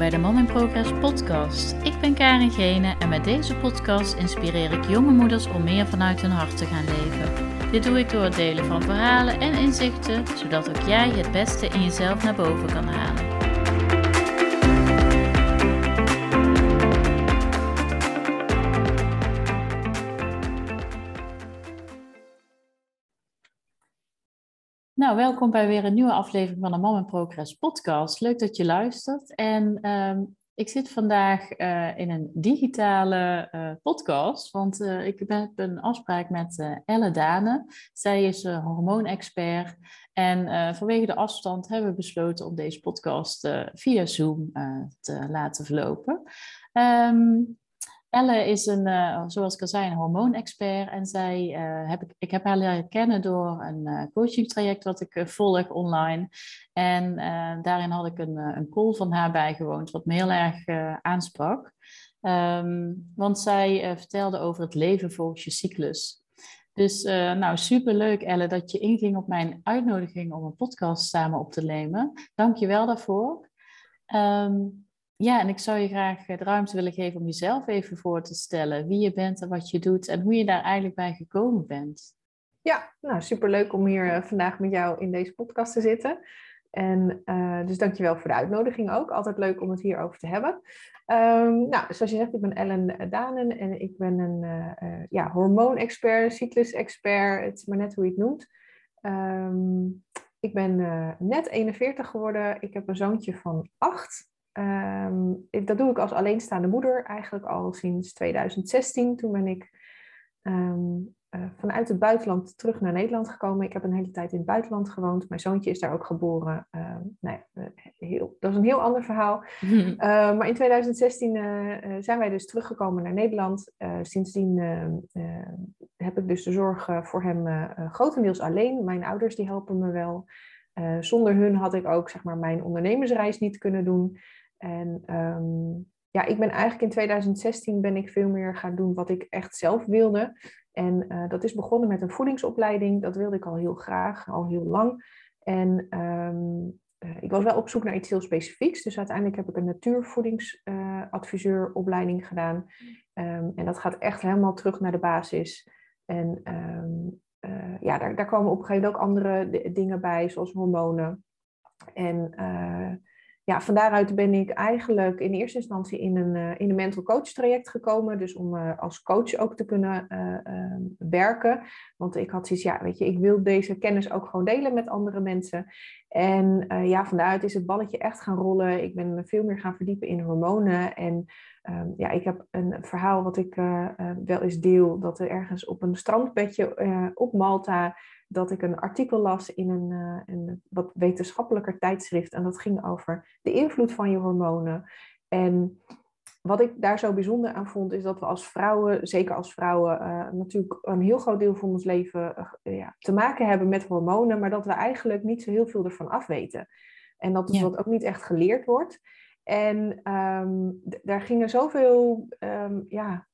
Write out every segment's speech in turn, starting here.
bij de Mom in Progress podcast. Ik ben Karin Gene en met deze podcast inspireer ik jonge moeders om meer vanuit hun hart te gaan leven. Dit doe ik door het delen van verhalen en inzichten, zodat ook jij het beste in jezelf naar boven kan halen. Welkom bij weer een nieuwe aflevering van de Mom in Progress podcast. Leuk dat je luistert. En um, ik zit vandaag uh, in een digitale uh, podcast, want uh, ik heb een afspraak met Elle Dane. Zij is hormoonexpert en vanwege de afstand hebben we besloten om deze podcast via Zoom te laten verlopen. Um, Elle is een, uh, zoals ik al zei, een hormoonexpert. En zij, uh, heb ik, ik heb haar leren kennen door een uh, coachingtraject wat ik volg online. En daarin had ik een, een call van haar bijgewoond, wat me heel erg aansprak. Um, want zij vertelde over het leven volgens je cyclus. Dus nou, superleuk Elle dat je inging op mijn uitnodiging om een podcast samen op te nemen. Dank je wel daarvoor. Um, ja, en ik zou je graag de ruimte willen geven om jezelf even voor te stellen. Wie je bent en wat je doet en hoe je daar eigenlijk bij gekomen bent. Ja, nou superleuk om hier uh, vandaag met jou in deze podcast te zitten. En uh, dus dankjewel voor de uitnodiging ook. Altijd leuk om het hierover te hebben. Um, nou, zoals je zegt, ik ben Ellen Danen en ik ben een uh, ja, hormoonexpert, cyclusexpert. Het is maar net hoe je het noemt. Um, ik ben net 41 geworden. Ik heb een zoontje van 8. Um, dat doe ik als alleenstaande moeder eigenlijk al sinds 2016. Toen ben ik um, uh, vanuit het buitenland terug naar Nederland gekomen. Ik heb een hele tijd in het buitenland gewoond. Mijn zoontje is daar ook geboren. Uh, nou ja, uh, heel, dat is een heel ander verhaal. maar in 2016 eh, zijn wij dus teruggekomen naar Nederland. sindsdien heb ik dus de zorg voor hem grotendeels alleen. Mijn ouders die helpen me wel. zonder hun had ik ook zeg maar, mijn ondernemersreis niet kunnen doen. En um, ja, ik ben eigenlijk in 2016 ben ik veel meer gaan doen wat ik echt zelf wilde. En uh, dat is begonnen met een voedingsopleiding. Dat wilde ik al heel graag, al heel lang. En um, uh, ik was wel op zoek naar iets heel specifieks. Dus uiteindelijk heb ik een natuurvoedingsadviseuropleiding uh, gedaan. Um, en dat gaat echt helemaal terug naar de basis. En ja, daar, daar komen op een gegeven moment ook andere dingen bij, zoals hormonen. En ja, van daaruit ben ik eigenlijk in eerste instantie in een, uh, in een mental coach traject gekomen. Dus om uh, als coach ook te kunnen uh, werken. Want ik had zoiets, ja, weet je, ik wil deze kennis ook gewoon delen met andere mensen. En ja, van daaruit is het balletje echt gaan rollen. Ik ben me veel meer gaan verdiepen in hormonen. En um, ja, ik heb een verhaal wat ik wel eens deel. Dat er ergens op een strandbedje op Malta dat ik een artikel las in een, uh, een, wat wetenschappelijker tijdschrift. En dat ging over de invloed van je hormonen. En wat ik daar zo bijzonder aan vond, is dat we als vrouwen, zeker als vrouwen, uh, natuurlijk een heel groot deel van ons leven uh, ja, te maken hebben met hormonen, maar dat we eigenlijk niet zo heel veel ervan afweten. En dat is ja. wat ook niet echt geleerd wordt. En um, daar gingen zoveel um, ja,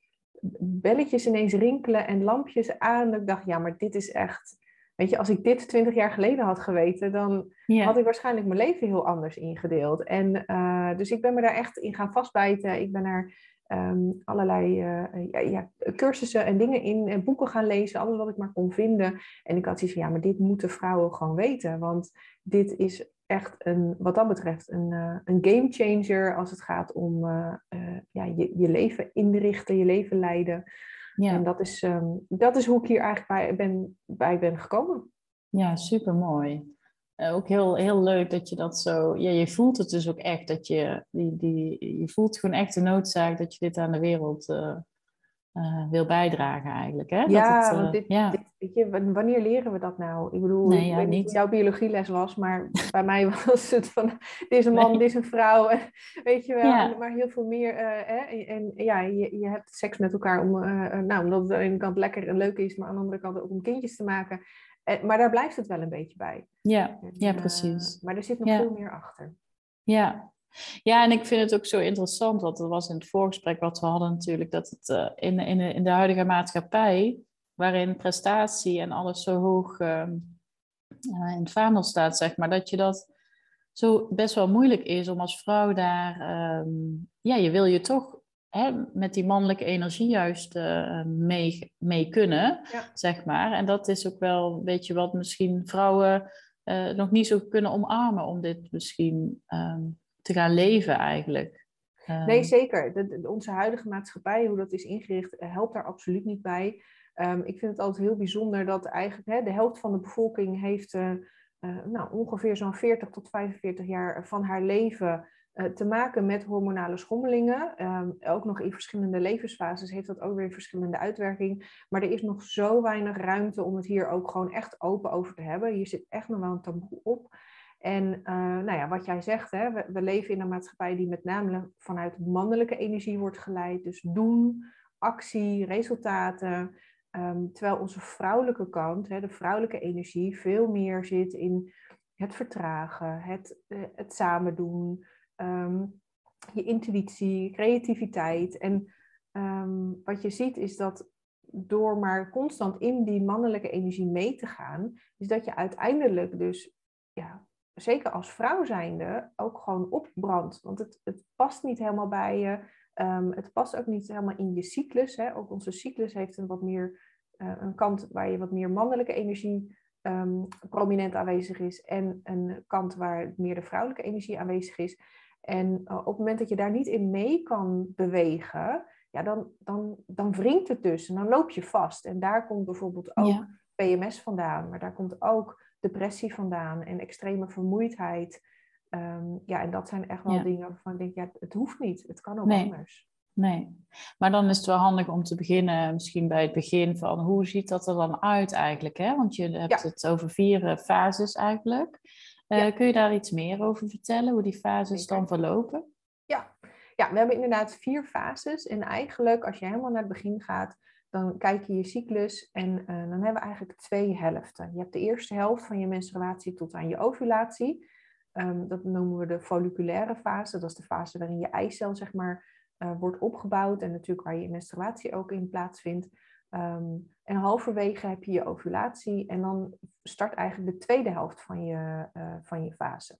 belletjes ineens rinkelen en lampjes aan. Dat ik dacht, ja, maar dit is echt Weet je, als ik dit twintig jaar geleden had geweten, dan had ik waarschijnlijk mijn leven heel anders ingedeeld. En uh, dus ik ben me daar echt in gaan vastbijten. Ik ben naar um, allerlei uh, ja, ja, cursussen en dingen in en boeken gaan lezen, alles wat ik maar kon vinden. En ik had zoiets van, ja, maar dit moeten vrouwen gewoon weten. Want dit is echt een, wat dat betreft, een, uh, een game changer als het gaat om ja, je, je leven inrichten, je leven leiden. Ja. En dat is, um, dat is hoe ik hier eigenlijk bij ben, bij ben gekomen. Ja, super mooi. Uh, ook heel, heel leuk dat je dat zo. Ja, je voelt het dus ook echt dat je. Die, die, je voelt gewoon echt de noodzaak dat je dit aan de wereld uh, uh, wil bijdragen, eigenlijk. Hè? Ja, dat het, want dit, ja. Dit, weet je, wanneer leren we dat nou? Ik bedoel, nee, ja, ik weet niet jouw biologieles was, maar bij mij was het van: dit is een man, nee. dit is een vrouw. weet je wel, ja. maar heel veel meer. hè? En, en, ja, je, je hebt seks met elkaar om, nou, omdat het aan de ene kant lekker en leuk is, maar aan de andere kant ook om kindjes te maken. Maar daar blijft het wel een beetje bij. Ja, en, ja precies. maar er zit nog veel meer achter. Ja, ja, en ik vind het ook zo interessant, want dat was in het voorgesprek wat we hadden natuurlijk, dat het uh, in, in, in de huidige maatschappij, waarin prestatie en alles zo hoog uh, in het vaandel staat, zeg maar, dat je dat zo best wel moeilijk is om als vrouw daar, ehm, ja, je wil je toch hè, met die mannelijke energie juist uh, mee, mee kunnen, zeg maar. En dat is ook wel een beetje wat misschien vrouwen uh, nog niet zo kunnen omarmen om dit misschien ehm, te gaan leven eigenlijk. nee, zeker. De, onze huidige maatschappij, hoe dat is ingericht, helpt daar absoluut niet bij. Um, ik vind het altijd heel bijzonder dat eigenlijk hè, de helft van de bevolking heeft uh, uh, nou, ongeveer zo'n 40 tot 45 jaar van haar leven uh, te maken met hormonale schommelingen. Um, ook nog in verschillende levensfases heeft dat ook weer verschillende uitwerking. Maar er is nog zo weinig ruimte om het hier ook gewoon echt open over te hebben. Hier zit echt nog wel een taboe op. En nou ja, wat jij zegt, hè, we leven in een maatschappij die met name vanuit mannelijke energie wordt geleid. Dus doen, actie, resultaten. Um, terwijl onze vrouwelijke kant, hè, de vrouwelijke energie, veel meer zit in het vertragen, het, uh, het samen doen, um, je intuïtie, creativiteit. En um, wat je ziet is dat door maar constant in die mannelijke energie mee te gaan, is dat je uiteindelijk dus, ja, zeker als vrouw zijnde, ook gewoon opbrandt. Want het, het past niet helemaal bij je. Het past ook niet helemaal in je cyclus. Hè. Ook onze cyclus heeft een wat meer uh, een kant waar je wat meer mannelijke energie um, prominent aanwezig is. En een kant waar meer de vrouwelijke energie aanwezig is. En uh, op het moment dat je daar niet in mee kan bewegen, ja, dan, dan, dan wringt het dus en dan loop je vast. En daar komt bijvoorbeeld ook ja. PMS vandaan, maar daar komt ook depressie vandaan en extreme vermoeidheid. Um, ja, en dat zijn echt wel ja. dingen waarvan ik denk, ja, het hoeft niet. Het kan ook nee. anders. Nee, maar dan is het wel handig om te beginnen, misschien bij het begin van hoe ziet dat er dan uit eigenlijk? Hè? Want je hebt ja. het over vier fases eigenlijk. Uh, ja. Kun je daar iets meer over vertellen, hoe die fases Zeker. dan verlopen? Ja. ja, we hebben inderdaad vier fases. En eigenlijk, als je helemaal naar het begin gaat, dan kijk je je cyclus en uh, dan hebben we eigenlijk twee helften. Je hebt de eerste helft van je menstruatie tot aan je ovulatie. Um, dat noemen we de folliculaire fase. Dat is de fase waarin je eicel, zeg maar, uh, wordt opgebouwd en natuurlijk waar je menstruatie ook in plaatsvindt. Um, en halverwege heb je je ovulatie en dan start eigenlijk de tweede helft van je, uh, van je fase.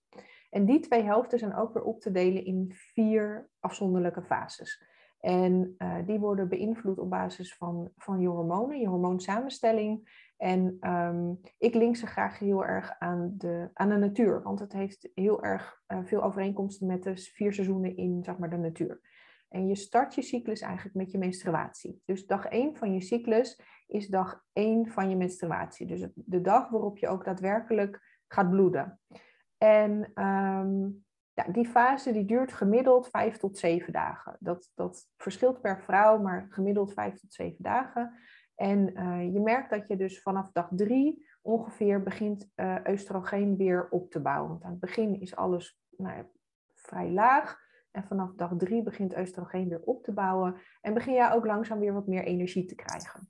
En die twee helften zijn ook weer op te delen in vier afzonderlijke fases. En uh, die worden beïnvloed op basis van, van je hormonen, je hormoonsamenstelling. En um, ik link ze graag heel erg aan de, aan de natuur, want het heeft heel erg veel overeenkomsten met de vier seizoenen in zeg maar, de natuur. En je start je cyclus eigenlijk met je menstruatie. Dus dag 1 van je cyclus is dag 1 van je menstruatie. Dus de dag waarop je ook daadwerkelijk gaat bloeden. En um, ja, die fase die duurt gemiddeld 5 tot 7 dagen. Dat, dat verschilt per vrouw, maar gemiddeld 5 tot 7 dagen. En uh, je merkt dat je dus vanaf dag 3 ongeveer begint uh, oestrogeen weer op te bouwen. Want aan het begin is alles nou, vrij laag. En vanaf dag drie begint oestrogeen weer op te bouwen en begin jij ook langzaam weer wat meer energie te krijgen.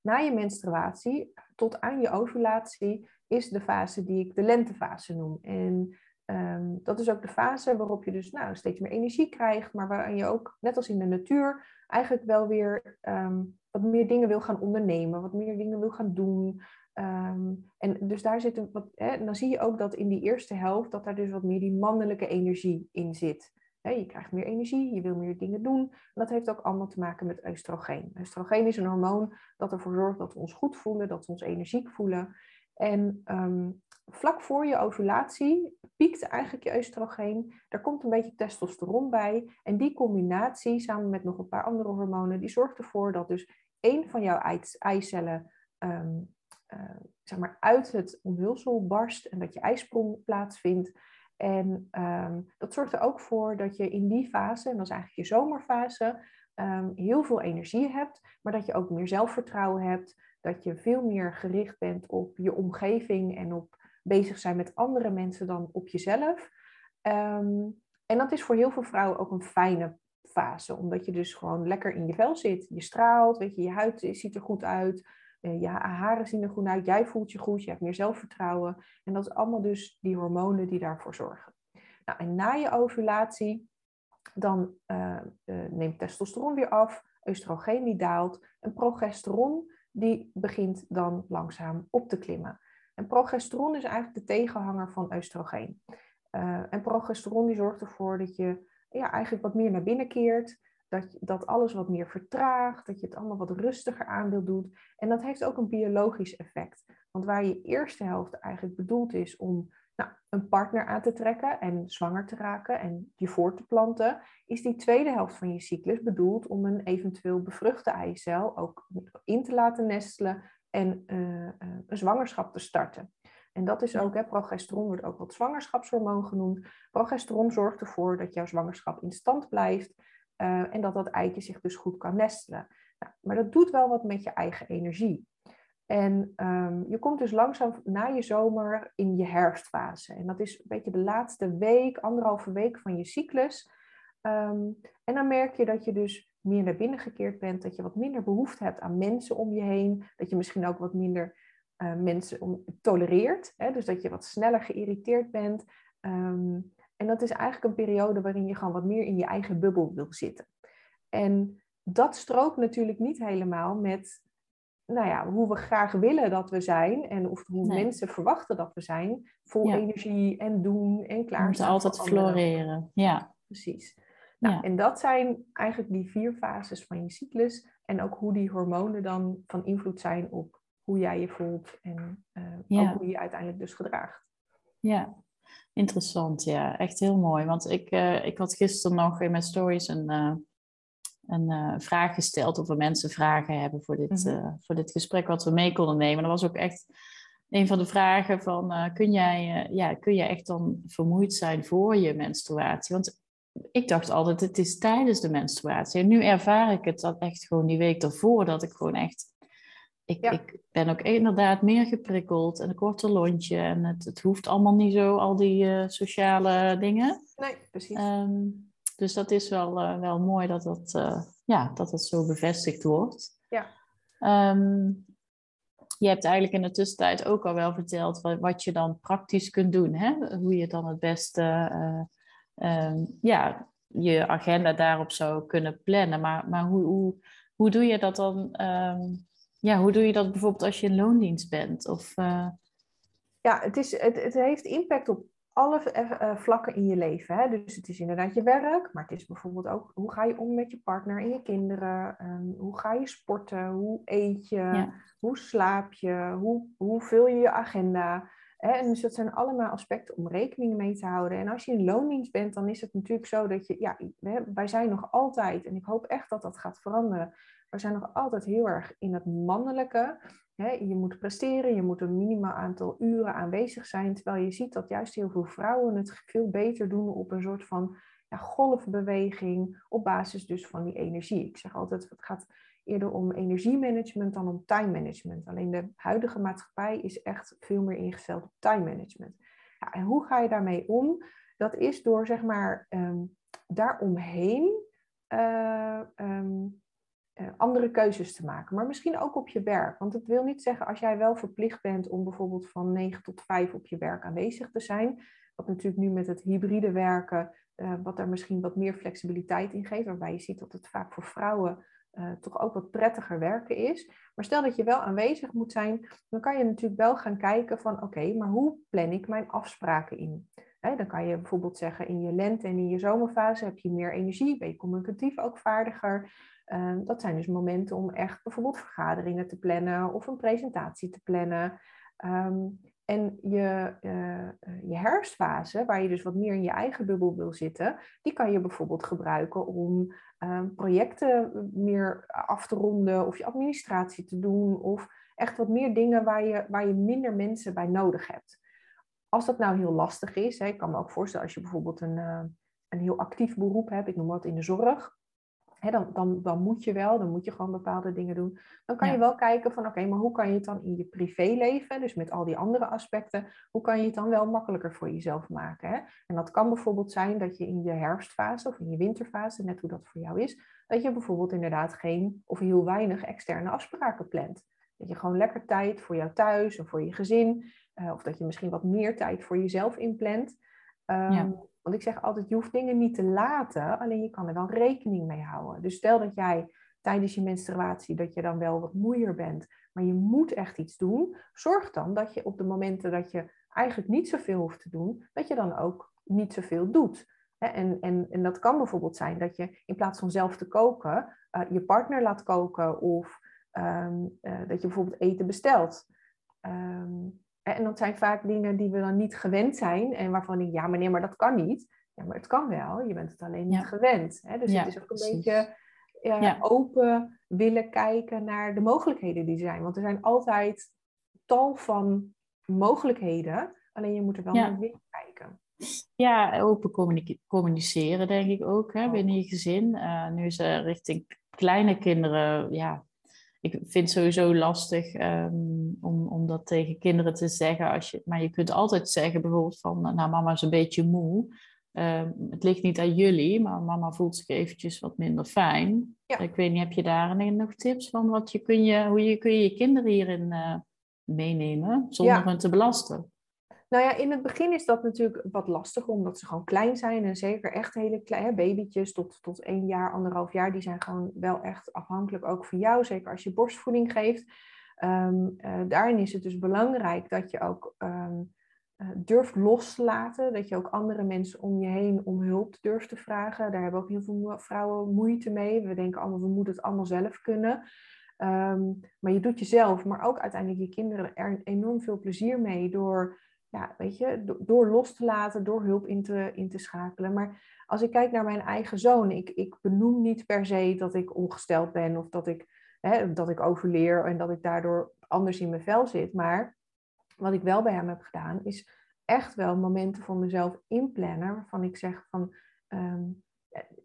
Na je menstruatie tot aan je ovulatie is de fase die ik de lentefase noem. En um, dat is ook de fase waarop je dus nou, steeds meer energie krijgt, maar waarin je ook, net als in de natuur, eigenlijk wel weer um, wat meer dingen wil gaan ondernemen, wat meer dingen wil gaan doen. Um, en dus daar zit een wat, hè, dan zie je ook dat in die eerste helft, dat daar dus wat meer die mannelijke energie in zit. Hè, je krijgt meer energie, je wil meer dingen doen. En dat heeft ook allemaal te maken met oestrogeen. Oestrogeen is een hormoon dat ervoor zorgt dat we ons goed voelen, dat we ons energiek voelen. En um, vlak voor je ovulatie piekt eigenlijk je oestrogeen. Er komt een beetje testosteron bij. En die combinatie, samen met nog een paar andere hormonen, die zorgt ervoor dat dus één van jouw eicellen um, uh, zeg maar uit het omhulsel barst en dat je ijsprong plaatsvindt. En um, dat zorgt er ook voor dat je in die fase, en dat is eigenlijk je zomerfase, um, heel veel energie hebt, maar dat je ook meer zelfvertrouwen hebt, dat je veel meer gericht bent op je omgeving en op bezig zijn met andere mensen dan op jezelf. Um, en dat is voor heel veel vrouwen ook een fijne fase, omdat je dus gewoon lekker in je vel zit. Je straalt, weet je, je huid ziet er goed uit. Uh, je haren zien er goed uit, jij voelt je goed, je hebt meer zelfvertrouwen. En dat is allemaal dus die hormonen die daarvoor zorgen. Nou, en na je ovulatie, dan uh, uh, neemt testosteron weer af, oestrogeen die daalt en progesteron die begint dan langzaam op te klimmen. En progesteron is eigenlijk de tegenhanger van oestrogeen. En progesteron die zorgt ervoor dat je ja, eigenlijk wat meer naar binnen keert. Dat, dat alles wat meer vertraagt, dat je het allemaal wat rustiger aan wil doen. En dat heeft ook een biologisch effect. Want waar je eerste helft eigenlijk bedoeld is om nou, een partner aan te trekken en zwanger te raken en je voor te planten, is die tweede helft van je cyclus bedoeld om een eventueel bevruchte eicel ook in te laten nestelen en uh, een zwangerschap te starten. En dat is ook, hè, progesteron wordt ook wat zwangerschapshormoon genoemd. Progesteron zorgt ervoor dat jouw zwangerschap in stand blijft uh, en dat dat eitje zich dus goed kan nestelen. Nou, maar dat doet wel wat met je eigen energie. En um, je komt dus langzaam na je zomer in je herfstfase. En dat is een beetje de laatste week, anderhalve week van je cyclus. Um, en dan merk je dat je dus meer naar binnen gekeerd bent, dat je wat minder behoefte hebt aan mensen om je heen, dat je misschien ook wat minder uh, mensen om, tolereert, hè? dus dat je wat sneller geïrriteerd bent. Um, en dat is eigenlijk een periode waarin je gewoon wat meer in je eigen bubbel wil zitten. En dat strookt natuurlijk niet helemaal met nou ja, hoe we graag willen dat we zijn en of hoe mensen verwachten dat we zijn. Vol energie en doen en klaar. Moeten altijd floreren, ja. Precies. Nou, En dat zijn eigenlijk die vier fases van je cyclus en ook hoe die hormonen dan van invloed zijn op hoe jij je voelt en uh, ook hoe je je uiteindelijk dus gedraagt. Ja, interessant. Ja, echt heel mooi. Want ik, uh, ik had gisteren nog in mijn stories een, uh, een vraag gesteld of er mensen vragen hebben voor dit, mm voor dit gesprek wat we mee konden nemen. Dat was ook echt een van de vragen van kun, jij, ja, kun jij echt dan vermoeid zijn voor je menstruatie? Want ik dacht altijd, het is tijdens de menstruatie. En nu ervaar ik het dat echt gewoon die week ervoor, dat ik gewoon echt... Ik, ik ben ook inderdaad meer geprikkeld en een korte lontje. En het, het hoeft allemaal niet zo, al die uh, sociale dingen. Nee, precies. Um, dus dat is wel, uh, wel mooi dat dat, uh, ja, dat dat zo bevestigd wordt. Ja. Um, je hebt eigenlijk in de tussentijd ook al wel verteld wat, wat je dan praktisch kunt doen. Hè? Hoe je dan het beste um, ja, je agenda daarop zou kunnen plannen. Maar, maar hoe, hoe, hoe doe je dat dan? Ja, hoe doe je dat bijvoorbeeld als je in loondienst bent? Of, uh... Ja, het, is, het, het heeft impact op alle uh, vlakken in je leven. Hè? Dus het is inderdaad je werk, maar het is bijvoorbeeld ook hoe ga je om met je partner en je kinderen? Um, hoe ga je sporten? Hoe eet je? Ja. Hoe slaap je? Hoe, hoe vul je je agenda? En dus dat zijn allemaal aspecten om rekening mee te houden. En als je in loondienst bent, dan is het natuurlijk zo dat je, ja, wij zijn nog altijd, en ik hoop echt dat dat gaat veranderen, we zijn nog altijd heel erg in het mannelijke. Je moet presteren, je moet een minimaal aantal uren aanwezig zijn, terwijl je ziet dat juist heel veel vrouwen het veel beter doen op een soort van ja, golfbeweging, op basis dus van die energie. Ik zeg altijd, het gaat eerder om energiemanagement dan om time management. Alleen de huidige maatschappij is echt veel meer ingesteld op time management. Ja, en hoe ga je daarmee om? Dat is door zeg maar um, daaromheen um, uh, andere keuzes te maken. Maar misschien ook op je werk. Want het wil niet zeggen als jij wel verplicht bent om bijvoorbeeld van 9 tot 5 op je werk aanwezig te zijn. Wat natuurlijk nu met het hybride werken, uh, wat daar misschien wat meer flexibiliteit in geeft. Waarbij je ziet dat het vaak voor vrouwen uh, toch ook wat prettiger werken is. Maar stel dat je wel aanwezig moet zijn, dan kan je natuurlijk wel gaan kijken van oké, maar hoe plan ik mijn afspraken in? Dan kan je bijvoorbeeld zeggen in je lente en in je zomerfase heb je meer energie, ben je communicatief ook vaardiger. Uh, dat zijn dus momenten om echt bijvoorbeeld vergaderingen te plannen of een presentatie te plannen. Um, en je, uh, je herfstfase, waar je dus wat meer in je eigen bubbel wil zitten, die kan je bijvoorbeeld gebruiken om uh, projecten meer af te ronden of je administratie te doen of echt wat meer dingen waar je, waar je minder mensen bij nodig hebt. Als dat nou heel lastig is, hè, ik kan me ook voorstellen als je bijvoorbeeld een, uh, een heel actief beroep hebt, ik noem wat in de zorg, dan, dan, dan moet je wel, dan moet je gewoon bepaalde dingen doen. Dan kan je wel kijken van oké, maar hoe kan je het dan in je privéleven, dus met al die andere aspecten, hoe kan je het dan wel makkelijker voor jezelf maken? Hè? En dat kan bijvoorbeeld zijn dat je in je herfstfase of in je winterfase, net hoe dat voor jou is, dat je bijvoorbeeld inderdaad geen of heel weinig externe afspraken plant. Dat je gewoon lekker tijd voor jou thuis en voor je gezin, uh, of dat je misschien wat meer tijd voor jezelf inplant. Um, ja. Want ik zeg altijd, je hoeft dingen niet te laten, alleen je kan er wel rekening mee houden. Dus stel dat jij tijdens je menstruatie dat je dan wel wat moeier bent, maar je moet echt iets doen, zorg dan dat je op de momenten dat je eigenlijk niet zoveel hoeft te doen, dat je dan ook niet zoveel doet. En, en, en dat kan bijvoorbeeld zijn dat je in plaats van zelf te koken, uh, je partner laat koken of um, uh, dat je bijvoorbeeld eten bestelt. Um, en dat zijn vaak dingen die we dan niet gewend zijn en waarvan ik, ja, meneer, maar dat kan niet. Ja, maar het kan wel, je bent het alleen niet ja. gewend. Hè? Dus ja, het is ook een precies. beetje ja, open willen kijken naar de mogelijkheden die er zijn. Want er zijn altijd tal van mogelijkheden, alleen je moet er wel naar binnen kijken. Ja, open communiceren denk ik ook hè, binnen je gezin. Uh, nu is er richting kleine kinderen, ja, ik vind het sowieso lastig um, om, om dat tegen kinderen te zeggen. Als je, maar je kunt altijd zeggen bijvoorbeeld van, nou mama is een beetje moe. Uh, het ligt niet aan jullie, maar mama voelt zich eventjes wat minder fijn. Ja. Ik weet niet, heb je daar nog tips van wat je kun je, hoe je, kun je je kinderen hierin uh, meenemen zonder ja. hen te belasten? Nou ja, in het begin is dat natuurlijk wat lastig, omdat ze gewoon klein zijn. En zeker echt hele kleine babytjes tot, tot één jaar, anderhalf jaar, die zijn gewoon wel echt afhankelijk ook van jou. Zeker als je borstvoeding geeft. Um, daarin is het dus belangrijk dat je ook um, uh, durft los te laten. Dat je ook andere mensen om je heen om hulp durft te vragen. Daar hebben ook heel veel vrouwen moeite mee. We denken allemaal, we moeten het allemaal zelf kunnen. Um, maar je doet jezelf, maar ook uiteindelijk je kinderen er enorm veel plezier mee door ja, weet je, door los te laten, door hulp in te, in te schakelen. Maar als ik kijk naar mijn eigen zoon, ik, ik benoem niet per se dat ik ongesteld ben of dat ik, hè, dat ik overleer en dat ik daardoor anders in mijn vel zit. Maar wat ik wel bij hem heb gedaan, is echt wel momenten voor mezelf inplannen, waarvan ik zeg van, um,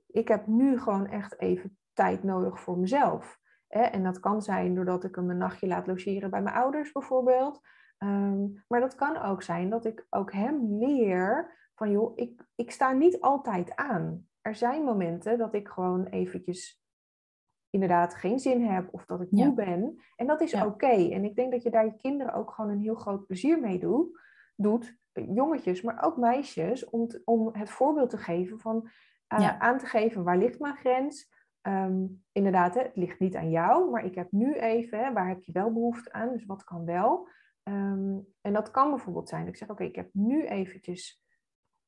ik heb nu gewoon echt even tijd nodig voor mezelf. En dat kan zijn doordat ik hem een nachtje laat logeren bij mijn ouders bijvoorbeeld. Um, maar dat kan ook zijn dat ik ook hem leer van joh, ik, ik sta niet altijd aan. Er zijn momenten dat ik gewoon eventjes inderdaad geen zin heb of dat ik moe ja. ben. En dat is ja. oké. Okay. En ik denk dat je daar je kinderen ook gewoon een heel groot plezier mee doet. doet jongetjes, maar ook meisjes, om, om het voorbeeld te geven van uh, ja. aan te geven waar ligt mijn grens. Um, inderdaad, hè, het ligt niet aan jou, maar ik heb nu even, hè, waar heb je wel behoefte aan, dus wat kan wel. Um, en dat kan bijvoorbeeld zijn, ik zeg oké, okay, ik heb nu eventjes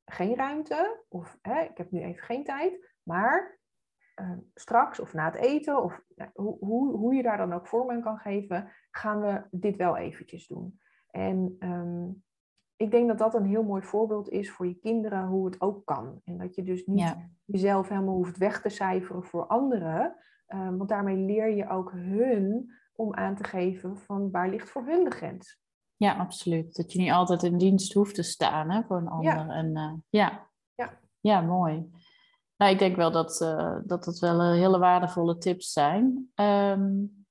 geen ruimte of hè, ik heb nu even geen tijd, maar uh, straks of na het eten of nou, hoe, hoe, hoe je daar dan ook vorm aan kan geven, gaan we dit wel eventjes doen. En um, ik denk dat dat een heel mooi voorbeeld is voor je kinderen hoe het ook kan. En dat je dus niet ja. jezelf helemaal hoeft weg te cijferen voor anderen, um, want daarmee leer je ook hun om aan te geven van waar ligt voor hun de grens. Ja, absoluut. Dat je niet altijd in dienst hoeft te staan hè, voor een ander. Ja. En, uh, ja. Ja. ja, mooi. Nou, ik denk wel dat, uh, dat het wel hele waardevolle tips zijn. Um,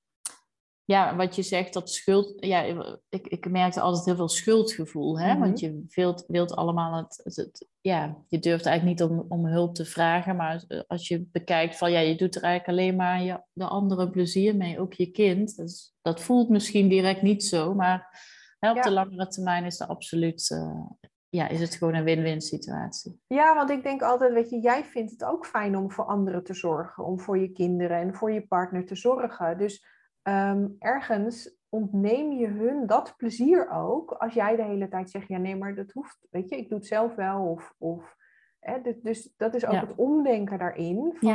ja, wat je zegt, dat schuld... Ja, ik, ik merkte altijd heel veel schuldgevoel. Hè? Mm-hmm. Want je wilt, wilt allemaal het, het, het, Ja, je durft eigenlijk niet om, om hulp te vragen. Maar als je bekijkt van... Ja, je doet er eigenlijk alleen maar je, de andere plezier mee. Ook je kind. Dus, dat voelt misschien direct niet zo, maar Hè, op ja. de langere termijn is, het absoluut, uh, ja, is het gewoon een win-win situatie. Ja, want ik denk altijd, weet je, jij vindt het ook fijn om voor anderen te zorgen, om voor je kinderen en voor je partner te zorgen. Dus um, ergens ontneem je hun dat plezier ook, als jij de hele tijd zegt, ja nee, maar dat hoeft, weet je, ik doe het zelf wel. Of, of, hè, dus, dus dat is ook ja. het omdenken daarin. Van,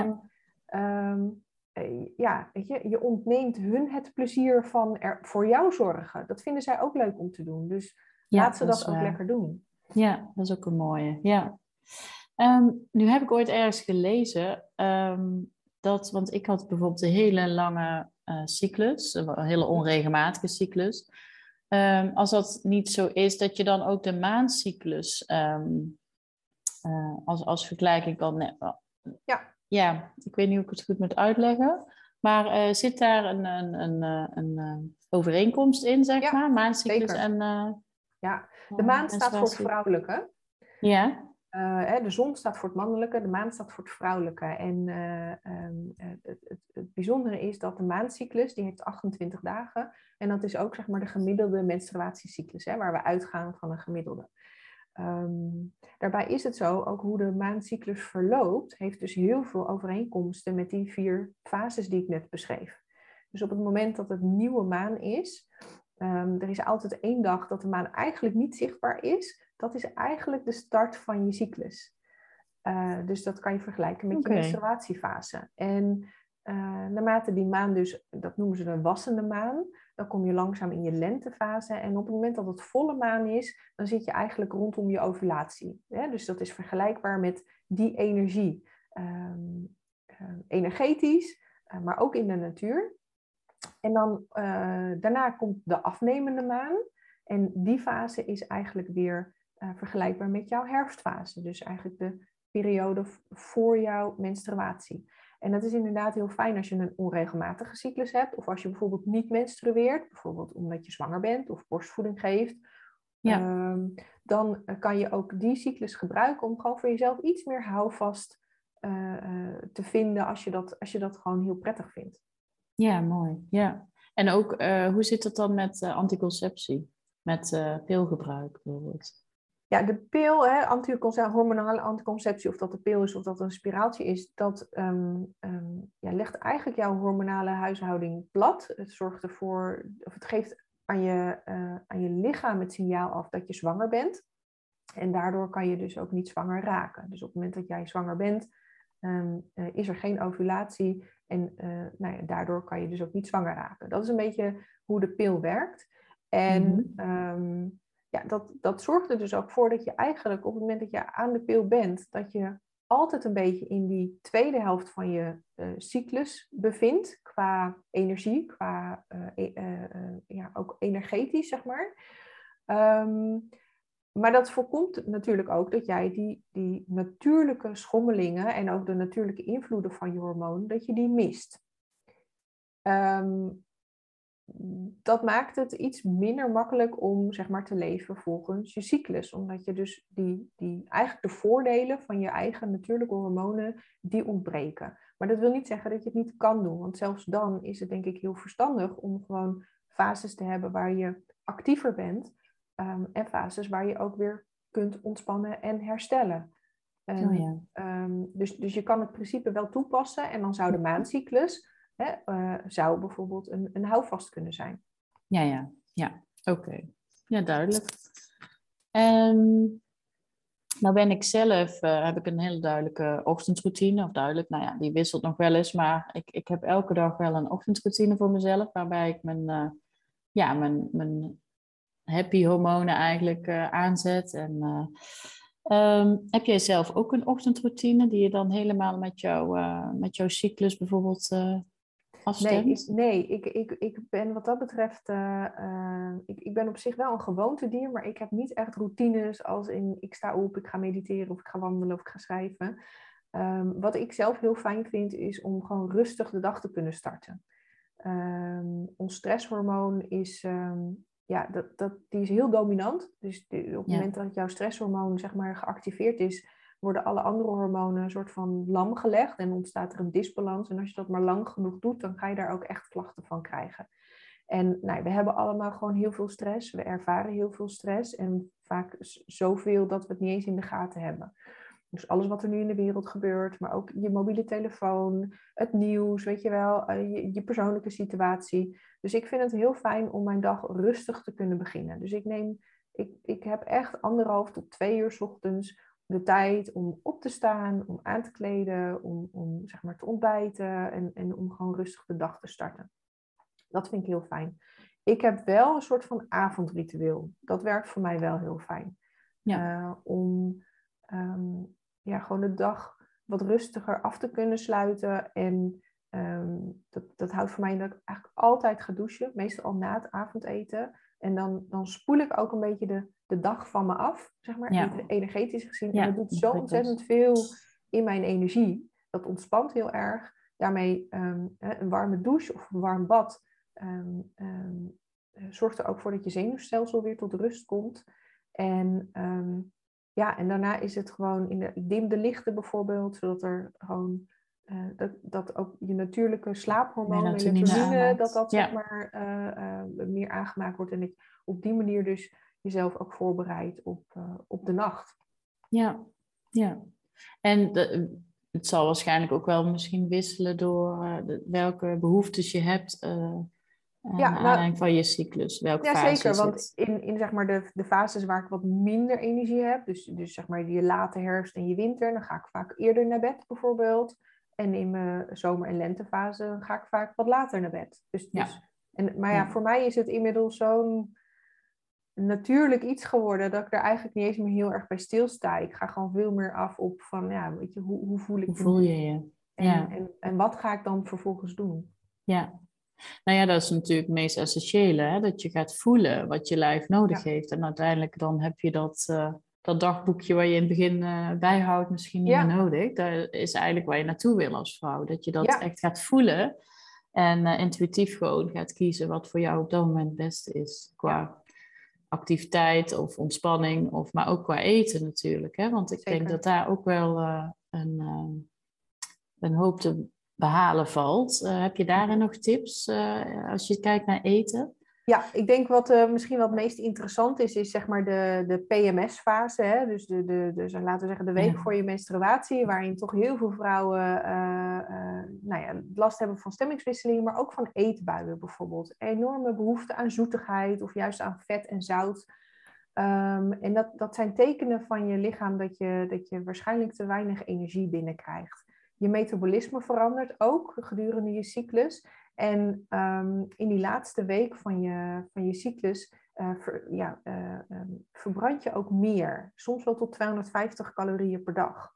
ja. Um, ja, weet je, je ontneemt hun het plezier van er voor jou zorgen. Dat vinden zij ook leuk om te doen. Dus ja, laat ze dat, dat ook uh, lekker doen. Ja, dat is ook een mooie. Ja. Um, nu heb ik ooit ergens gelezen um, dat, want ik had bijvoorbeeld een hele lange uh, cyclus, een hele onregelmatige cyclus. Um, als dat niet zo is, dat je dan ook de maandcyclus uh, als, als vergelijking kan. Ja ja, ik weet niet hoe ik het goed moet uitleggen. Maar uh, zit daar een, een, een, een, een uh, overeenkomst in, zeg ja, maar? Maandcyclus zeker. en... Uh, ja, de maan staat voor het vrouwelijke. Ja. Hè, de zon staat voor het mannelijke, de maan staat voor het vrouwelijke. En um, het, het, het, bijzondere is dat de maandcyclus, die heeft 28 dagen. En dat is ook zeg maar de gemiddelde menstruatiecyclus, hè, waar we uitgaan van een gemiddelde. Ehm, daarbij is het zo, ook hoe de maancyclus verloopt, heeft dus heel veel overeenkomsten met die vier fases die ik net beschreef. Dus op het moment dat het nieuwe maan is, um, er is altijd één dag dat de maan eigenlijk niet zichtbaar is. Dat is eigenlijk de start van je cyclus. Uh, dus dat kan je vergelijken met je menstruatiefase. En uh, naarmate die maan dus, dat noemen ze de wassende maan, dan kom je langzaam in je lentefase. En op het moment dat het volle maan is, dan zit je eigenlijk rondom je ovulatie. Dus dat is vergelijkbaar met die energie. Um, energetisch, uh, maar ook in de natuur. En dan uh, daarna komt de afnemende maan. En die fase is eigenlijk weer vergelijkbaar met jouw herfstfase. Dus eigenlijk de periode voor jouw menstruatie. En dat is inderdaad heel fijn als je een onregelmatige cyclus hebt. Of als je bijvoorbeeld niet menstrueert. Bijvoorbeeld omdat je zwanger bent of borstvoeding geeft. Ja. Um, dan kan je ook die cyclus gebruiken om gewoon voor jezelf iets meer houvast uh, uh, te vinden. Als je, dat, als je dat gewoon heel prettig vindt. Ja, mooi. Ja. En ook, uh, hoe zit het dan met anticonceptie? Met pilgebruik bijvoorbeeld? Ja, de pil, hè, hormonale anticonceptie, of dat de pil is of dat een spiraaltje is, dat um, um, ja, legt eigenlijk jouw hormonale huishouding plat. Het zorgt ervoor, of het geeft aan je, uh, aan je lichaam het signaal af dat je zwanger bent. En daardoor kan je dus ook niet zwanger raken. Dus op het moment dat jij zwanger bent, um, uh, is er geen ovulatie. En uh, nou ja, daardoor kan je dus ook niet zwanger raken. Dat is een beetje hoe de pil werkt. En mm ja, dat, dat zorgt er dus ook voor dat je eigenlijk op het moment dat je aan de pil bent, dat je altijd een beetje in die tweede helft van je uh, cyclus bevindt, qua energie, qua uh, uh, ja, ook energetisch, zeg maar. Um, maar dat voorkomt natuurlijk ook dat jij die, die natuurlijke schommelingen en ook de natuurlijke invloeden van je hormoon, dat je die mist. Um, dat maakt het iets minder makkelijk om zeg maar, te leven volgens je cyclus. Omdat je dus die, die, eigenlijk de voordelen van je eigen natuurlijke hormonen, die ontbreken. Maar dat wil niet zeggen dat je het niet kan doen. Want zelfs dan is het denk ik heel verstandig om gewoon fases te hebben waar je actiever bent. Um, en fases waar je ook weer kunt ontspannen en herstellen. En, oh ja. um, dus, dus je kan het principe wel toepassen. En dan zou de maandcyclus hè, uh, zou bijvoorbeeld een, een houvast kunnen zijn. Ja, ja, ja. Oké. Ja, duidelijk. Um, nou ben ik zelf, uh, heb ik een hele duidelijke ochtendroutine. Of duidelijk, nou ja, die wisselt nog wel eens. Maar ik, ik heb elke dag wel een ochtendroutine voor mezelf. Waarbij ik mijn, uh, ja, mijn, mijn happy hormonen eigenlijk uh, aanzet. En um, heb jij zelf ook een ochtendroutine die je dan helemaal met, jou, met jouw cyclus bijvoorbeeld Nee, ik, nee ik, ik, ik ben wat dat betreft, uh, uh, ik, ik ben op zich wel een gewoontedier, maar ik heb niet echt routines als in ik sta op, ik ga mediteren of ik ga wandelen of ik ga schrijven. Um, wat ik zelf heel fijn vind, is om gewoon rustig de dag te kunnen starten. Um, ons stresshormoon is, um, ja, dat, dat, die is heel dominant. Dus op het moment dat jouw stresshormoon zeg maar, geactiveerd is, worden alle andere hormonen een soort van lam gelegd en ontstaat er een disbalans. En als je dat maar lang genoeg doet, dan ga je daar ook echt klachten van krijgen. En nou, we hebben allemaal gewoon heel veel stress. We ervaren heel veel stress en vaak zoveel dat we het niet eens in de gaten hebben. Dus alles wat er nu in de wereld gebeurt, maar ook je mobiele telefoon, het nieuws, weet je wel, eh, je, je, persoonlijke situatie. Dus ik vind het heel fijn om mijn dag rustig te kunnen beginnen. Dus ik neem, ik, ik heb echt anderhalf tot twee uur ochtends de tijd om op te staan, om aan te kleden, om, om zeg maar te ontbijten en, en om gewoon rustig de dag te starten. Dat vind ik heel fijn. Ik heb wel een soort van avondritueel. Dat werkt voor mij wel heel fijn. Ja. Uh, om um, ja, gewoon de dag wat rustiger af te kunnen sluiten. En um, dat, dat houdt voor mij in dat ik eigenlijk altijd ga douchen. Meestal al na het avondeten. En dan, dan spoel ik ook een beetje de, de dag van me af, zeg maar, ja. energetisch gezien. en dat doet zo ontzettend veel in mijn energie. Dat ontspant heel erg. Daarmee um, een warme douche of een warm bad um, um, zorgt er ook voor dat je zenuwstelsel weer tot rust komt. En ja, en daarna is het gewoon in de, dim de lichten bijvoorbeeld, zodat er gewoon uh, dat, dat ook je natuurlijke slaaphormoon, melatonine, dat dat zeg maar uh, uh, meer aangemaakt wordt. En ik op die manier dus jezelf ook voorbereidt op, op de nacht. Ja, ja. En de, het zal waarschijnlijk ook wel misschien wisselen door welke behoeftes je hebt ja, nou, van je cyclus. Welke ja, zeker. Want in, in zeg maar de, de fases waar ik wat minder energie heb, dus, dus zeg maar je late herfst en je winter, dan ga ik vaak eerder naar bed bijvoorbeeld. En in mijn zomer- en lentefase ga ik vaak wat later naar bed. Dus, ja. Dus, en, maar ja, voor mij is het inmiddels zo'n natuurlijk iets geworden dat ik er eigenlijk niet eens meer heel erg bij stilsta. Ik ga gewoon veel meer af op van, ja, weet je, hoe, hoe voel ik Hoe voel je je? En, en, en wat ga ik dan vervolgens doen? Ja, nou ja, dat is natuurlijk het meest essentiële, hè? dat je gaat voelen wat je lijf nodig heeft. En uiteindelijk dan heb je dat, uh, dat dagboekje waar je in het begin uh, bijhoudt misschien niet meer nodig. Dat is eigenlijk waar je naartoe wil als vrouw. Dat je dat echt gaat voelen en uh, intuïtief gewoon gaat kiezen wat voor jou op dat moment het beste is. Qua activiteit of ontspanning, of, maar ook qua eten natuurlijk. Hè? Want ik denk dat daar ook wel een, een hoop te behalen valt. Heb je daarin nog tips als je kijkt naar eten? Ja, ik denk wat uh, misschien wat meest interessant is, is zeg maar de, de PMS-fase. Dus, de, de, dus laten we zeggen de week voor je menstruatie, waarin toch heel veel vrouwen nou ja, last hebben van stemmingswisselingen, maar ook van eetbuien bijvoorbeeld. Enorme behoefte aan zoetigheid of juist aan vet en zout. Um, en dat, dat zijn tekenen van je lichaam dat je, dat je waarschijnlijk te weinig energie binnenkrijgt. Je metabolisme verandert ook gedurende je cyclus. En ehm, in die laatste week van je, van je cyclus uh, ja, uh, verbrand je ook meer. Soms wel tot 250 calorieën per dag.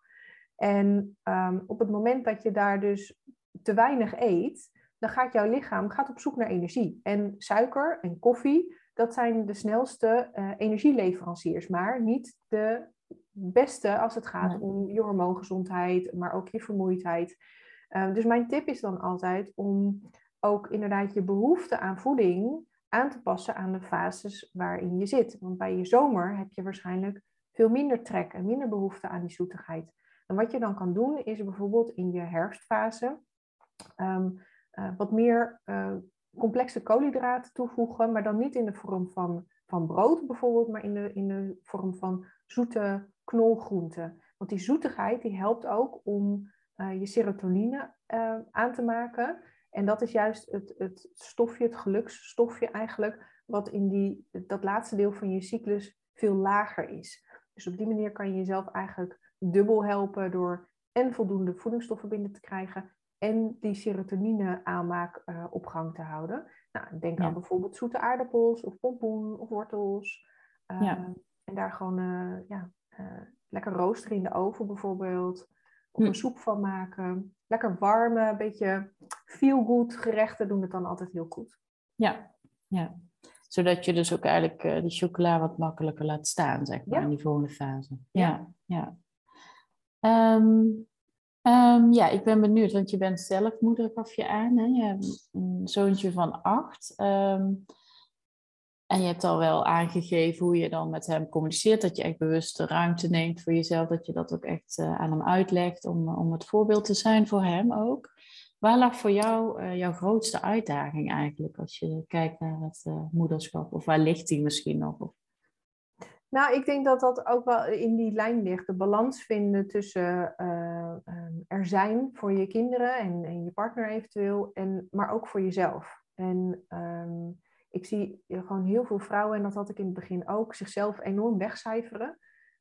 En um, op het moment dat je daar dus te weinig eet, dan gaat jouw lichaam gaat op zoek naar energie. En suiker en koffie, dat zijn de snelste uh, energieleveranciers, maar niet de beste als het gaat om je hormoongezondheid, maar ook je vermoeidheid. Uh, dus mijn tip is dan altijd om ook inderdaad je behoefte aan voeding aan te passen aan de fases waarin je zit. Want bij je zomer heb je waarschijnlijk veel minder trek en minder behoefte aan die zoetigheid. En wat je dan kan doen is bijvoorbeeld in je herfstfase um, uh, wat meer uh, complexe koolhydraten toevoegen, maar dan niet in de vorm van, van brood bijvoorbeeld, maar in de, in de vorm van zoete knolgroenten. Want die zoetigheid die helpt ook om uh, je serotonine aan te maken. En dat is juist het, het stofje, het geluksstofje eigenlijk, wat in die, dat laatste deel van je cyclus veel lager is. Dus op die manier kan je jezelf eigenlijk dubbel helpen door en voldoende voedingsstoffen binnen te krijgen en die serotonine aanmaak uh, op gang te houden. Nou, denk aan bijvoorbeeld zoete aardappels of pompoen of wortels. Ja. En daar gewoon ja, uh, lekker roosteren in de oven bijvoorbeeld. Of hm. een soep van maken. Lekker warme, een beetje feel-good gerechten doen het dan altijd heel goed. Ja, ja. Zodat je dus ook eigenlijk uh, die chocola wat makkelijker laat staan, zeg maar, in die volgende fase. Ja, ja. Ja. Um, um, ja, ik ben benieuwd, want je bent zelf moeder, gaf je aan. Hè? Je hebt een zoontje van acht. Um, en je hebt al wel aangegeven hoe je dan met hem communiceert, dat je echt bewust de ruimte neemt voor jezelf, dat je dat ook echt uh, aan hem uitlegt om, om het voorbeeld te zijn voor hem ook. Waar lag voor jou uh, jouw grootste uitdaging eigenlijk als je kijkt naar het uh, moederschap? Of waar ligt die misschien nog? Nou, ik denk dat dat ook wel in die lijn ligt. De balans vinden tussen um, er zijn voor je kinderen en, en, je partner eventueel, en, maar ook voor jezelf. En um, ik zie gewoon heel veel vrouwen, en dat had ik in het begin ook, zichzelf enorm wegcijferen.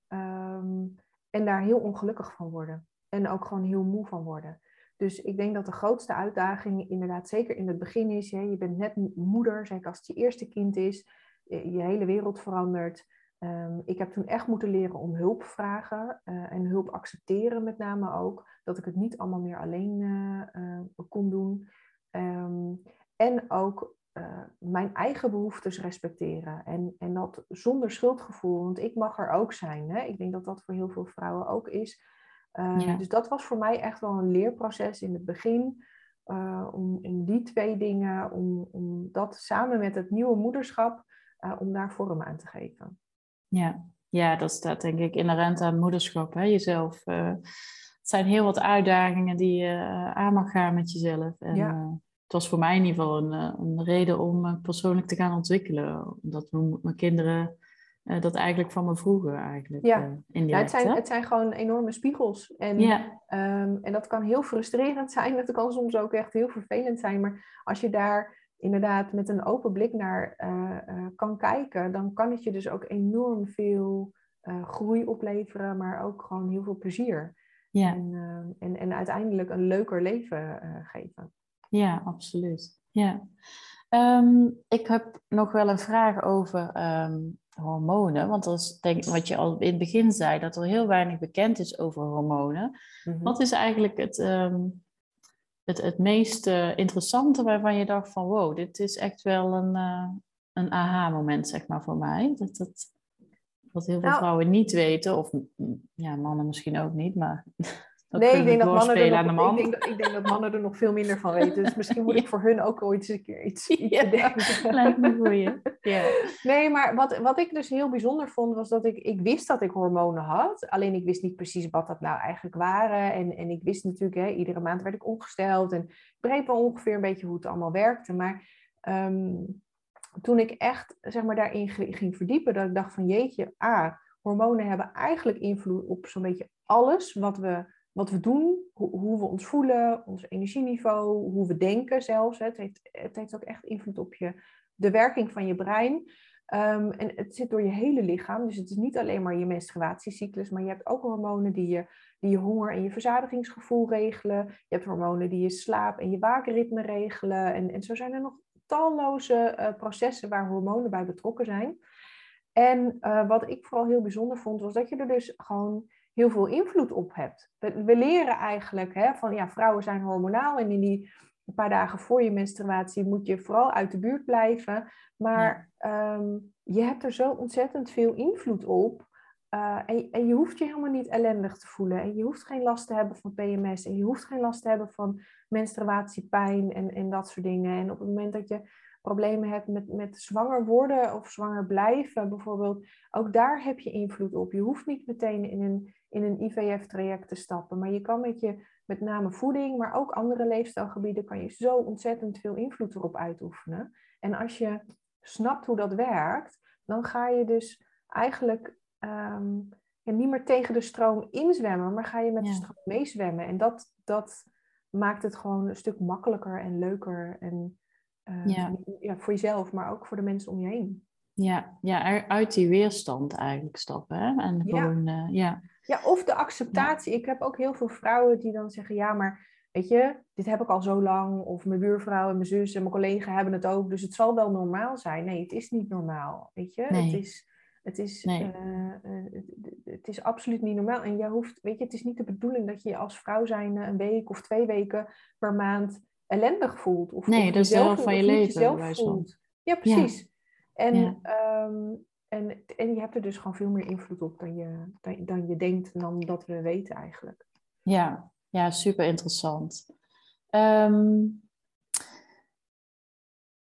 Ehm, en daar heel ongelukkig van worden. En ook gewoon heel moe van worden. Dus ik denk dat de grootste uitdaging inderdaad zeker in het begin is. Je bent net moeder, zeker als het je eerste kind is. Je, hele wereld verandert. Um, ik heb toen echt moeten leren om hulp vragen uh, en hulp accepteren met name ook. Dat ik het niet allemaal meer alleen uh, uh, kon doen. Um, en ook mijn eigen behoeftes respecteren. En, en dat zonder schuldgevoel, want ik mag er ook zijn. Hè? Ik denk dat dat voor heel veel vrouwen ook is. Uh, Dus dat was voor mij echt wel een leerproces in het begin. Uh, om, om die twee dingen, om, om dat samen met het nieuwe moederschap, om daar vorm aan te geven. Ja. ja, dat staat denk ik inherent aan moederschap. Hè? Jezelf. het zijn heel wat uitdagingen die je aan mag gaan met jezelf. En, ja het was voor mij in ieder geval een, eh, een reden om me persoonlijk te gaan ontwikkelen. Omdat mijn kinderen uh, dat eigenlijk van me vroeger eigenlijk. Ja, uh, indirect, het, zijn, het zijn gewoon enorme spiegels. En, ja. um, en dat kan heel frustrerend zijn. Dat kan soms ook echt heel vervelend zijn. Maar als je daar inderdaad met een open blik naar uh, kan kijken, dan kan het je dus ook enorm veel groei opleveren, maar ook gewoon heel veel plezier. Ja. En, en, en uiteindelijk een leuker leven geven. Ja, absoluut. Ja. Um, ik heb nog wel een vraag over um, hormonen. Want dat is denk wat je al in het begin zei, dat er heel weinig bekend is over hormonen. Mm-hmm. Wat is eigenlijk het, um, het, het meest uh, interessante waarvan je dacht van wow, dit is echt wel een, uh, een aha-moment, zeg maar, voor mij. Dat, dat, wat heel veel nou, vrouwen niet weten, of ja, mannen misschien ook niet, maar nee, ik denk, dat mannen er nog, man. ik, denk, ik denk dat mannen er nog veel minder van weten. Dus misschien moet ik voor hun ook ooit eens een keer iets, ja, bedenken. Lijkt me voor je. Ja. Nee, maar wat, wat ik dus heel bijzonder vond, was dat ik, ik wist dat ik hormonen had. Alleen ik wist niet precies wat dat nou eigenlijk waren. En, en ik wist natuurlijk, hè, iedere maand werd ik ongesteld. En ik begreep wel ongeveer een beetje hoe het allemaal werkte. Maar um, toen ik echt zeg maar, daarin ging verdiepen, dat ik dacht van jeetje, ah, hormonen hebben eigenlijk invloed op zo'n beetje alles wat we wat we doen, hoe, we ons voelen, ons energieniveau, hoe we denken zelfs. Het heeft, het heeft ook echt invloed op je, de werking van je brein. Um, en het zit door je hele lichaam. Dus het is niet alleen maar je menstruatiecyclus, maar je hebt ook hormonen die je, die je honger en je verzadigingsgevoel regelen. Je hebt hormonen die je slaap en je waakritme regelen. En, en zo zijn er nog talloze uh, processen waar hormonen bij betrokken zijn. En uh, wat ik vooral heel bijzonder vond, was dat je er dus gewoon heel veel invloed op hebt. We, we leren eigenlijk hè, van ja, vrouwen zijn hormonaal en in die paar dagen voor je menstruatie moet je vooral uit de buurt blijven. Maar ehm, je hebt er zo ontzettend veel invloed op. Uh, en, en, je hoeft je helemaal niet ellendig te voelen. En je hoeft geen last te hebben van PMS. En je hoeft geen last te hebben van menstruatiepijn en, en dat soort dingen. En op het moment dat je problemen hebt met, met zwanger worden of zwanger blijven bijvoorbeeld, ook daar heb je invloed op. Je hoeft niet meteen in een, in een IVF-traject te stappen, maar je kan met je, met name voeding, maar ook andere leefstijlgebieden, kan je zo ontzettend veel invloed erop uitoefenen. En als je snapt hoe dat werkt, dan ga je dus eigenlijk um, niet meer tegen de stroom inzwemmen, maar ga je met de stroom meezwemmen. En dat, dat maakt het gewoon een stuk makkelijker en leuker en uh, ja. ja. voor jezelf, maar ook voor de mensen om je heen. Ja, ja uit die weerstand eigenlijk stappen. Hè? En gewoon. Uh, ja. Ja, of de acceptatie. Ik heb ook heel veel vrouwen die dan zeggen, ja, maar weet je, dit heb ik al zo lang. Of mijn buurvrouw en mijn zus en mijn collega hebben het ook. Dus het zal wel normaal zijn. Nee, het is niet normaal. Weet je, nee. het is... Het is, nee. uh, uh, het is absoluut niet normaal. En jij hoeft, weet je, het is niet de bedoeling dat je als vrouw zijn een week of twee weken per maand ellendig voelt. Of, nee, dat is van je leven. voelt. Ja, precies. En, ehm, en, en je hebt er dus gewoon veel meer invloed op dan je, dan, dan je denkt en dan dat we weten eigenlijk. Ja, ja super interessant. Ehm,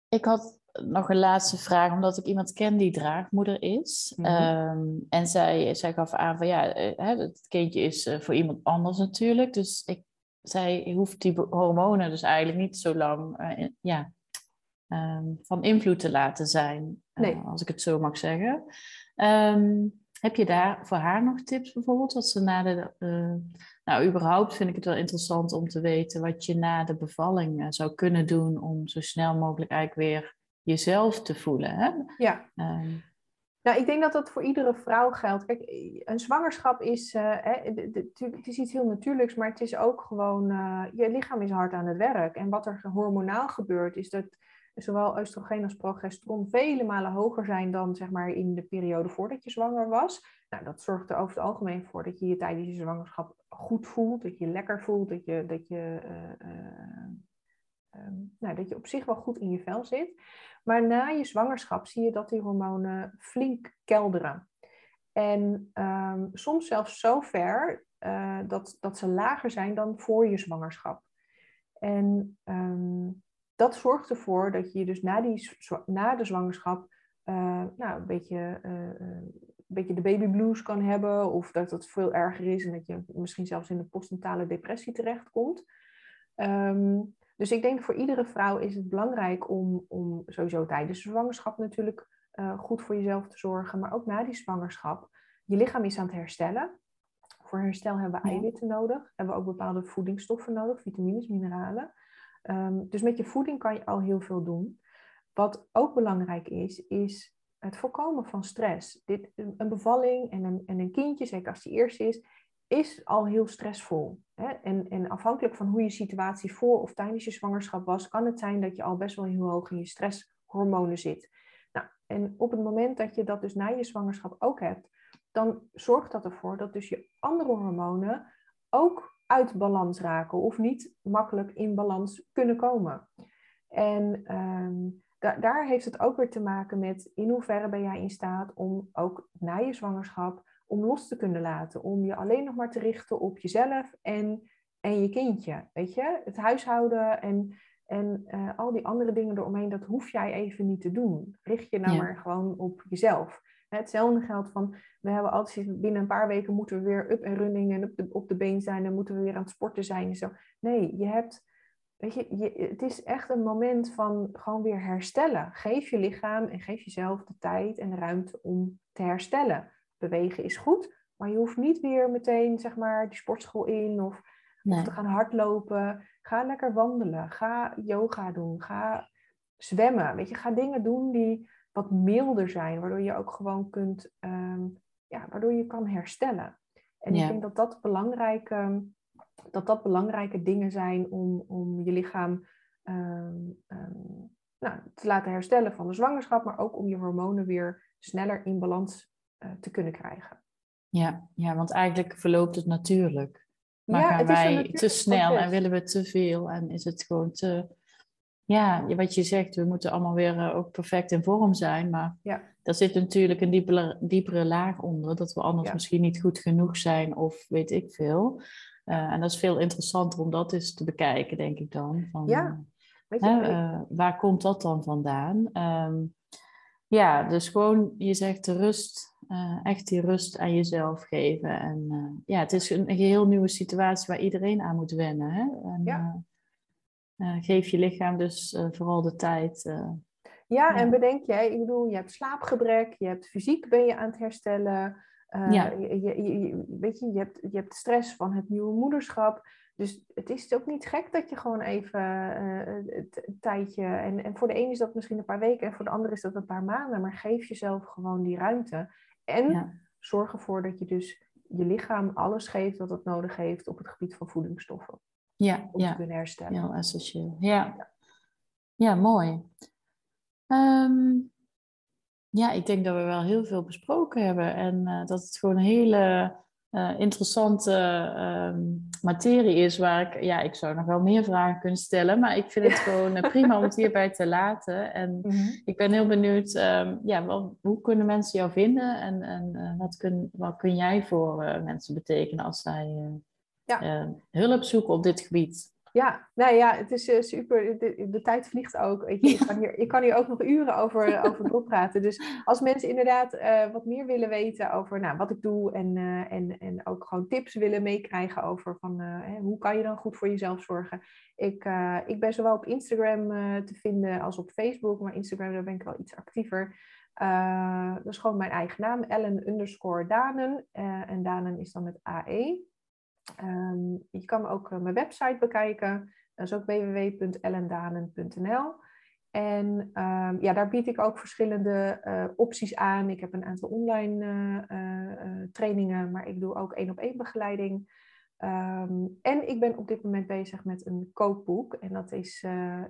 ik had nog een laatste vraag, omdat ik iemand ken die draagmoeder is. Mhm. Ehm, en zij, zij gaf aan van ja, eh, het kindje is eh, voor iemand anders natuurlijk. Dus ik zij hoeft die hormonen dus eigenlijk niet zo lang uh, ja, um, van invloed te laten zijn, uh, nee. als ik het zo mag zeggen. Um, heb je daar voor haar nog tips bijvoorbeeld? Wat ze na de, uh, nou, überhaupt vind ik het wel interessant om te weten wat je na de bevalling zou kunnen doen om zo snel mogelijk eigenlijk weer jezelf te voelen. Hè? Ja. Um, nou, ik denk dat dat voor iedere vrouw geldt. Kijk, een zwangerschap is, uh, het is iets heel natuurlijks, maar het is ook gewoon, uh, je lichaam is hard aan het werk. En wat er hormonaal gebeurt, is dat zowel oestrogeen als progesteron vele malen hoger zijn dan zeg maar, in de periode voordat je zwanger was. Nou, dat zorgt er over het algemeen voor dat je je tijdens je zwangerschap goed voelt, dat je lekker voelt, dat je, dat je, uh, um, nou, dat je op zich wel goed in je vel zit. Maar na je zwangerschap zie je dat die hormonen flink kelderen. En um, soms zelfs zo ver uh, dat, dat ze lager zijn dan voor je zwangerschap. En um, dat zorgt ervoor dat je dus na, die, na de zwangerschap uh, nou, een, beetje, uh, een beetje de baby blues kan hebben. Of dat het veel erger is en dat je misschien zelfs in de postnatale depressie terechtkomt. Um, dus ik denk voor iedere vrouw is het belangrijk om, om sowieso tijdens de zwangerschap natuurlijk goed voor jezelf te zorgen, maar ook na die zwangerschap. Je lichaam is aan het herstellen. Voor herstel hebben we eiwitten nodig. Hebben we ook bepaalde voedingsstoffen nodig, vitamines, mineralen. Ehm, dus met je voeding kan je al heel veel doen. Wat ook belangrijk is, is het voorkomen van stress. Dit, een bevalling en een, en een kindje, zeker als die eerste is, is al heel stressvol. Hè? En, en afhankelijk van hoe je situatie voor of tijdens je zwangerschap was, kan het zijn dat je al best wel heel hoog in je stresshormonen zit. Nou, en op het moment dat je dat dus na je zwangerschap ook hebt, dan zorgt dat ervoor dat dus je andere hormonen ook uit balans raken of niet makkelijk in balans kunnen komen. En ehm, daar heeft het ook weer te maken met in hoeverre ben jij in staat om ook na je zwangerschap om los te kunnen laten, om je alleen nog maar te richten op jezelf en, en je kindje. Weet je, het huishouden en, en uh, al die andere dingen eromheen, dat hoef jij even niet te doen. Richt je nou maar gewoon op jezelf. Hetzelfde geldt van, we hebben altijd binnen een paar weken moeten we weer up en running en op de, op de been zijn en moeten we weer aan het sporten zijn en zo. Nee, je hebt, weet je, je, het is echt een moment van gewoon weer herstellen. Geef je lichaam en geef jezelf de tijd en de ruimte om te herstellen. Bewegen is goed, maar je hoeft niet weer meteen, zeg maar, die sportschool in of, of te gaan hardlopen. Ga lekker wandelen, ga yoga doen, ga zwemmen. Weet je, ga dingen doen die wat milder zijn, waardoor je ook gewoon kunt, ehm, ja, waardoor je kan herstellen. En ik denk dat dat belangrijke, dat dat belangrijke dingen zijn om, om je lichaam ehm, ehm, nou, te laten herstellen van de zwangerschap, maar ook om je hormonen weer sneller in balans uh, te kunnen krijgen. Ja, ja, want eigenlijk verloopt het natuurlijk. Maar ja, gaan wij te snel en willen we te veel en is het gewoon te ja, wat je zegt, we moeten allemaal weer eh, ook perfect in vorm zijn. Maar ja. daar zit natuurlijk een diepere, diepere laag onder. Dat we anders misschien niet goed genoeg zijn of weet ik veel. Uh, en dat is veel interessanter om dat eens te bekijken, denk ik dan. Van, ja. Weet je, uh, waar komt dat dan vandaan? Um, ja, dus gewoon, je zegt de rust, echt die rust aan jezelf geven. En ja, het is een, een geheel nieuwe situatie waar iedereen aan moet wennen. Hè? En, ja. Uh, geef je lichaam dus uh, vooral de tijd. Uh, ja, en bedenk jij, ik bedoel, je hebt slaapgebrek, je hebt fysiek ben je aan het herstellen. Ja. Je, je, weet je, je hebt, je hebt stress van het nieuwe moederschap. Dus het is ook niet gek dat je gewoon even een tijdje. En, en voor de een is dat misschien een paar weken en voor de ander is dat een paar maanden. Maar geef jezelf gewoon die ruimte. En zorg ervoor dat je dus je lichaam alles geeft wat het nodig heeft op het gebied van voedingsstoffen ja, om ja. te kunnen herstellen. Heel essentieel. Ja, ja. mooi. Ehm, ja, ik denk dat we wel heel veel besproken hebben en uh, dat het gewoon een hele uh, interessante uh, materie is waar ik, ja, ik zou nog wel meer vragen kunnen stellen, maar ik vind het gewoon eh, prima om het hierbij te laten. En mm -hmm. ik ben heel benieuwd, um, ja, wel, hoe kunnen mensen jou vinden en, en wat, kun, wat kun jij voor mensen betekenen als zij ja. uh, hulp zoeken op dit gebied. Ja, nou ja, het is uh, super. De, de, tijd vliegt ook. Je. Ik, kan hier, ik kan hier ook nog uren over, over doorpraten. Dus als mensen inderdaad uh, wat meer willen weten over nou, wat ik doe en, en, en ook gewoon tips willen meekrijgen over van hè, hoe kan je dan goed voor jezelf zorgen. Ik, ik ben zowel op Instagram te vinden als op Facebook, maar Instagram daar ben ik wel iets actiever. dat is gewoon mijn eigen naam, Ellen underscore Danen. en Danen is dan met AE. Um, je kan ook uh, mijn website bekijken. Dat is ook www.ellendanen.nl. En um, ja, daar bied ik ook verschillende uh, opties aan. Ik heb een aantal online uh, trainingen, maar ik doe ook één op één begeleiding. Um, en ik ben op dit moment bezig met een kookboek. En dat is,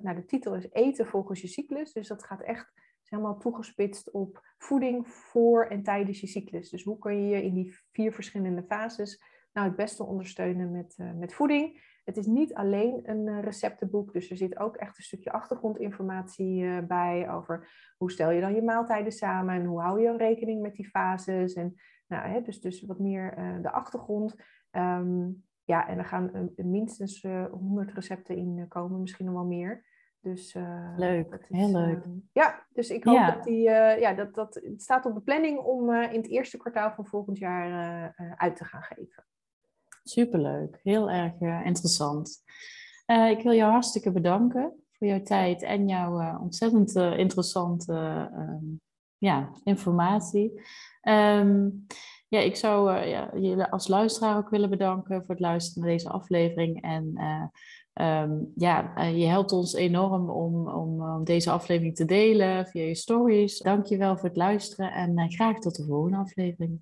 nou, de titel is Eten volgens je cyclus. Dus dat gaat echt helemaal toegespitst op voeding voor en tijdens je cyclus. Dus hoe kun je je in die vier verschillende fases nou het beste ondersteunen met, uh, met voeding. Het is niet alleen een uh, receptenboek, dus er zit ook echt een stukje achtergrondinformatie uh, bij over hoe stel je dan je maaltijden samen en hoe hou je rekening met die fases. En nou, hè, dus, dus wat meer de achtergrond. Um, ja, en er gaan minstens 100 recepten in komen, misschien nog wel meer. Dus, leuk, is, heel leuk. Ehm, ja, dus ik hoop dat die, ja, dat, dat het staat op de planning om in het eerste kwartaal van volgend jaar uit te gaan geven. Superleuk, heel erg uh, interessant. Uh, ik wil jou hartstikke bedanken voor jouw tijd en jouw uh, ontzettend interessante ehm, ja, informatie. Ehm, ja, ik zou ja, jullie als luisteraar ook willen bedanken voor het luisteren naar deze aflevering. En uh, ja, je helpt ons enorm om, om, deze aflevering te delen via je stories. Dank je wel voor het luisteren en graag tot de volgende aflevering.